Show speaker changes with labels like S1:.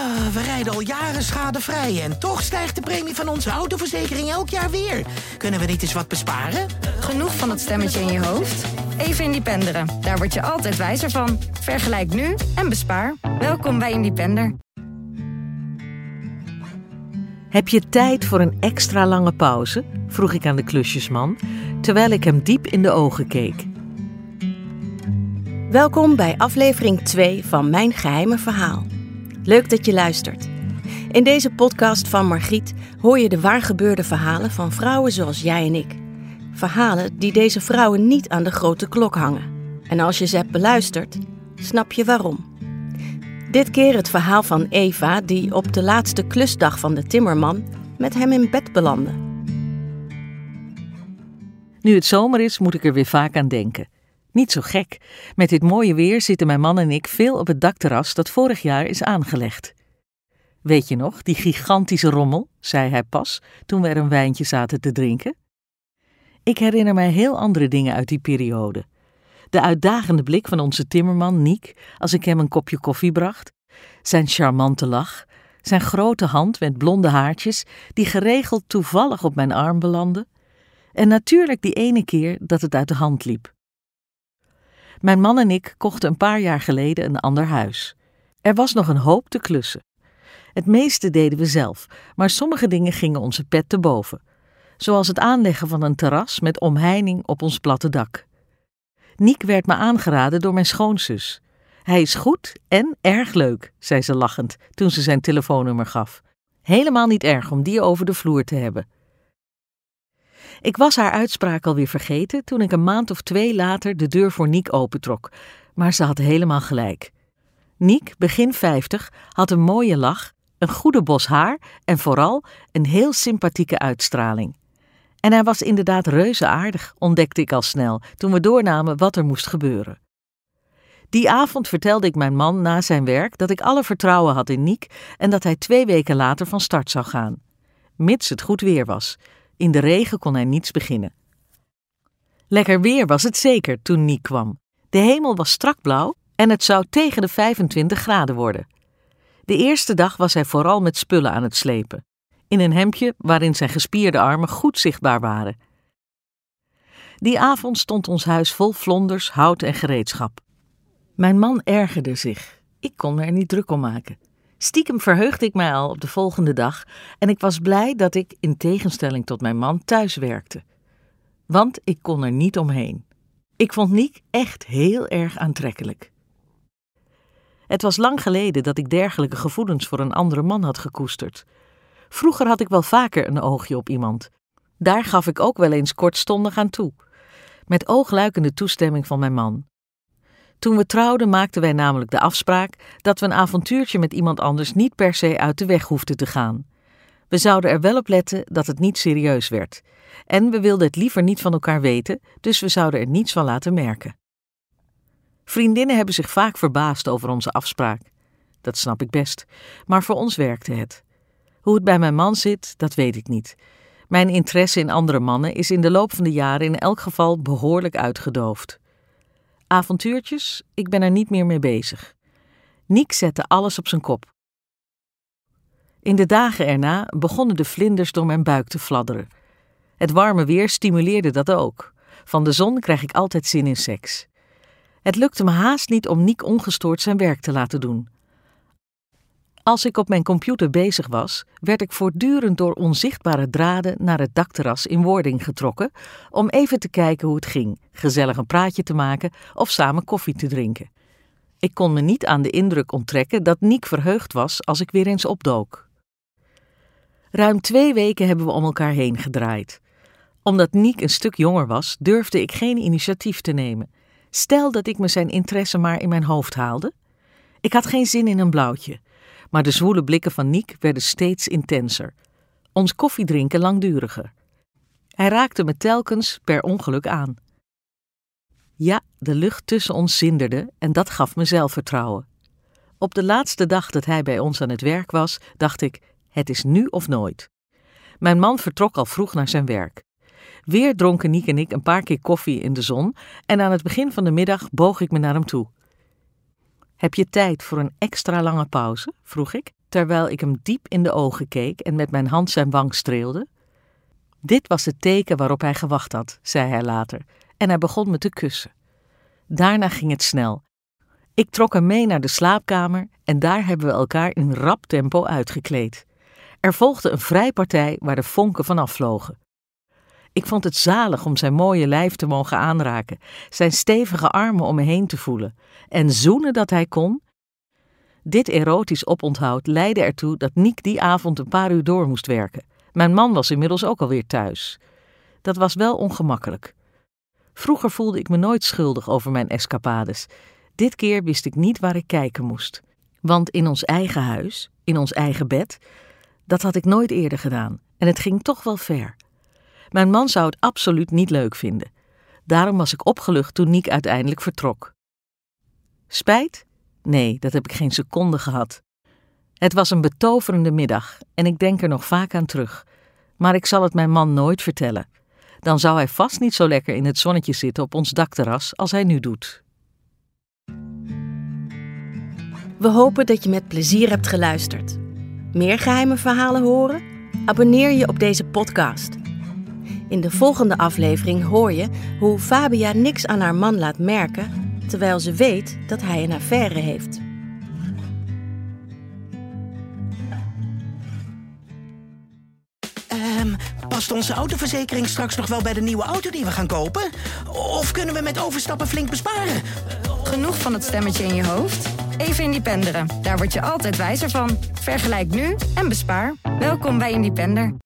S1: Ah, we rijden al jaren schadevrij en toch stijgt de premie van onze autoverzekering elk jaar weer. Kunnen we niet eens wat besparen?
S2: Genoeg van dat stemmetje in je hoofd? Even Independeren. Daar word je altijd wijzer van. Vergelijk nu en bespaar. Welkom bij Independer.
S3: Heb je tijd voor een extra lange pauze? vroeg ik aan de klusjesman, terwijl ik hem diep in de ogen keek.
S4: Welkom bij aflevering 2 van Mijn Geheime Verhaal. Leuk dat je luistert. In deze podcast van Margriet hoor je de waargebeurde verhalen van vrouwen zoals jij en ik. Verhalen die deze vrouwen niet aan de grote klok hangen. En als je ze hebt beluisterd, snap je waarom. Dit keer het verhaal van Eva, die op de laatste klusdag van de timmerman met hem in bed belandde.
S3: Nu het zomer is, moet ik er weer vaak aan denken. Niet zo gek. Met dit mooie weer zitten mijn man en ik veel op het dakterras dat vorig jaar is aangelegd. Weet je nog, die gigantische rommel, zei hij pas toen we er een wijntje zaten te drinken. Ik herinner mij heel andere dingen uit die periode. De uitdagende blik van onze timmerman Niek als ik hem een kopje koffie bracht, zijn charmante lach, zijn grote hand met blonde haartjes die geregeld toevallig op mijn arm belandde, en natuurlijk die ene keer dat het uit de hand liep. Mijn man en ik kochten een paar jaar geleden een ander huis. Er was nog een hoop te klussen. Het meeste deden we zelf, maar sommige dingen gingen onze pet te boven. Zoals het aanleggen van een terras met omheining op ons platte dak. Niek werd me aangeraden door mijn schoonzus. Hij is goed en erg leuk, zei ze lachend toen ze zijn telefoonnummer gaf. Helemaal niet erg om die over de vloer te hebben. Ik was haar uitspraak alweer vergeten toen ik een maand of twee later de deur voor Niek opentrok, maar ze had helemaal gelijk. Niek, begin vijftig, had een mooie lach, een goede bos haar en vooral een heel sympathieke uitstraling. En hij was inderdaad reuze aardig, ontdekte ik al snel toen we doornamen wat er moest gebeuren. Die avond vertelde ik mijn man na zijn werk dat ik alle vertrouwen had in Niek en dat hij twee weken later van start zou gaan. Mits het goed weer was. In de regen kon hij niets beginnen. Lekker weer was het zeker toen Niek kwam. De hemel was strak blauw en het zou tegen de 25 graden worden. De eerste dag was hij vooral met spullen aan het slepen, in een hemdje waarin zijn gespierde armen goed zichtbaar waren. Die avond stond ons huis vol vlonders, hout en gereedschap. Mijn man ergerde zich. Ik kon er niet druk om maken. Stiekem verheugde ik mij al op de volgende dag en ik was blij dat ik, in tegenstelling tot mijn man, thuis werkte. Want ik kon er niet omheen. Ik vond Niek echt heel erg aantrekkelijk. Het was lang geleden dat ik dergelijke gevoelens voor een andere man had gekoesterd. Vroeger had ik wel vaker een oogje op iemand. Daar gaf ik ook wel eens kortstondig aan toe. Met oogluikende toestemming van mijn man. Toen we trouwden maakten wij namelijk de afspraak dat we een avontuurtje met iemand anders niet per se uit de weg hoefden te gaan. We zouden er wel op letten dat het niet serieus werd. En we wilden het liever niet van elkaar weten, dus we zouden er niets van laten merken. Vriendinnen hebben zich vaak verbaasd over onze afspraak. Dat snap ik best, maar voor ons werkte het. Hoe het bij mijn man zit, dat weet ik niet. Mijn interesse in andere mannen is in de loop van de jaren in elk geval behoorlijk uitgedoofd. Avontuurtjes, ik ben er niet meer mee bezig. Niek zette alles op zijn kop. In de dagen erna begonnen de vlinders door mijn buik te fladderen. Het warme weer stimuleerde dat ook. Van de zon krijg ik altijd zin in seks. Het lukte me haast niet om Niek ongestoord zijn werk te laten doen. Als ik op mijn computer bezig was, werd ik voortdurend door onzichtbare draden naar het dakterras in Wording getrokken om even te kijken hoe het ging, gezellig een praatje te maken of samen koffie te drinken. Ik kon me niet aan de indruk onttrekken dat Niek verheugd was als ik weer eens opdook. Ruim twee weken hebben we om elkaar heen gedraaid. Omdat Niek een stuk jonger was, durfde ik geen initiatief te nemen. Stel dat ik me zijn interesse maar in mijn hoofd haalde. Ik had geen zin in een blauwtje maar de zwoele blikken van Niek werden steeds intenser. Ons koffiedrinken langduriger. Hij raakte me telkens per ongeluk aan. Ja, de lucht tussen ons zinderde en dat gaf me zelfvertrouwen. Op de laatste dag dat hij bij ons aan het werk was, dacht ik: het is nu of nooit. Mijn man vertrok al vroeg naar zijn werk. Weer dronken Niek en ik een paar keer koffie in de zon en aan het begin van de middag boog ik me naar hem toe. Heb je tijd voor een extra lange pauze? vroeg ik. terwijl ik hem diep in de ogen keek en met mijn hand zijn wang streelde. Dit was het teken waarop hij gewacht had, zei hij later, en hij begon me te kussen. Daarna ging het snel. Ik trok hem mee naar de slaapkamer en daar hebben we elkaar in rap tempo uitgekleed. Er volgde een vrijpartij waar de vonken vanaf vlogen. Ik vond het zalig om zijn mooie lijf te mogen aanraken, zijn stevige armen om me heen te voelen en zoenen dat hij kon. Dit erotisch oponthoud leidde ertoe dat Niek die avond een paar uur door moest werken. Mijn man was inmiddels ook alweer thuis. Dat was wel ongemakkelijk. Vroeger voelde ik me nooit schuldig over mijn escapades. Dit keer wist ik niet waar ik kijken moest. Want in ons eigen huis, in ons eigen bed, dat had ik nooit eerder gedaan. En het ging toch wel ver. Mijn man zou het absoluut niet leuk vinden. Daarom was ik opgelucht toen Niek uiteindelijk vertrok. Spijt? Nee, dat heb ik geen seconde gehad. Het was een betoverende middag en ik denk er nog vaak aan terug. Maar ik zal het mijn man nooit vertellen. Dan zou hij vast niet zo lekker in het zonnetje zitten op ons dakterras als hij nu doet.
S4: We hopen dat je met plezier hebt geluisterd. Meer geheime verhalen horen? Abonneer je op deze podcast. In de volgende aflevering hoor je hoe Fabia niks aan haar man laat merken, terwijl ze weet dat hij een affaire heeft.
S1: Ehm, past onze autoverzekering straks nog wel bij de nieuwe auto die we gaan kopen? Of kunnen we met overstappen flink besparen?
S2: Genoeg van het stemmetje in je hoofd? Even Independeren. Daar word je altijd wijzer van. Vergelijk nu en bespaar. Welkom bij Independer.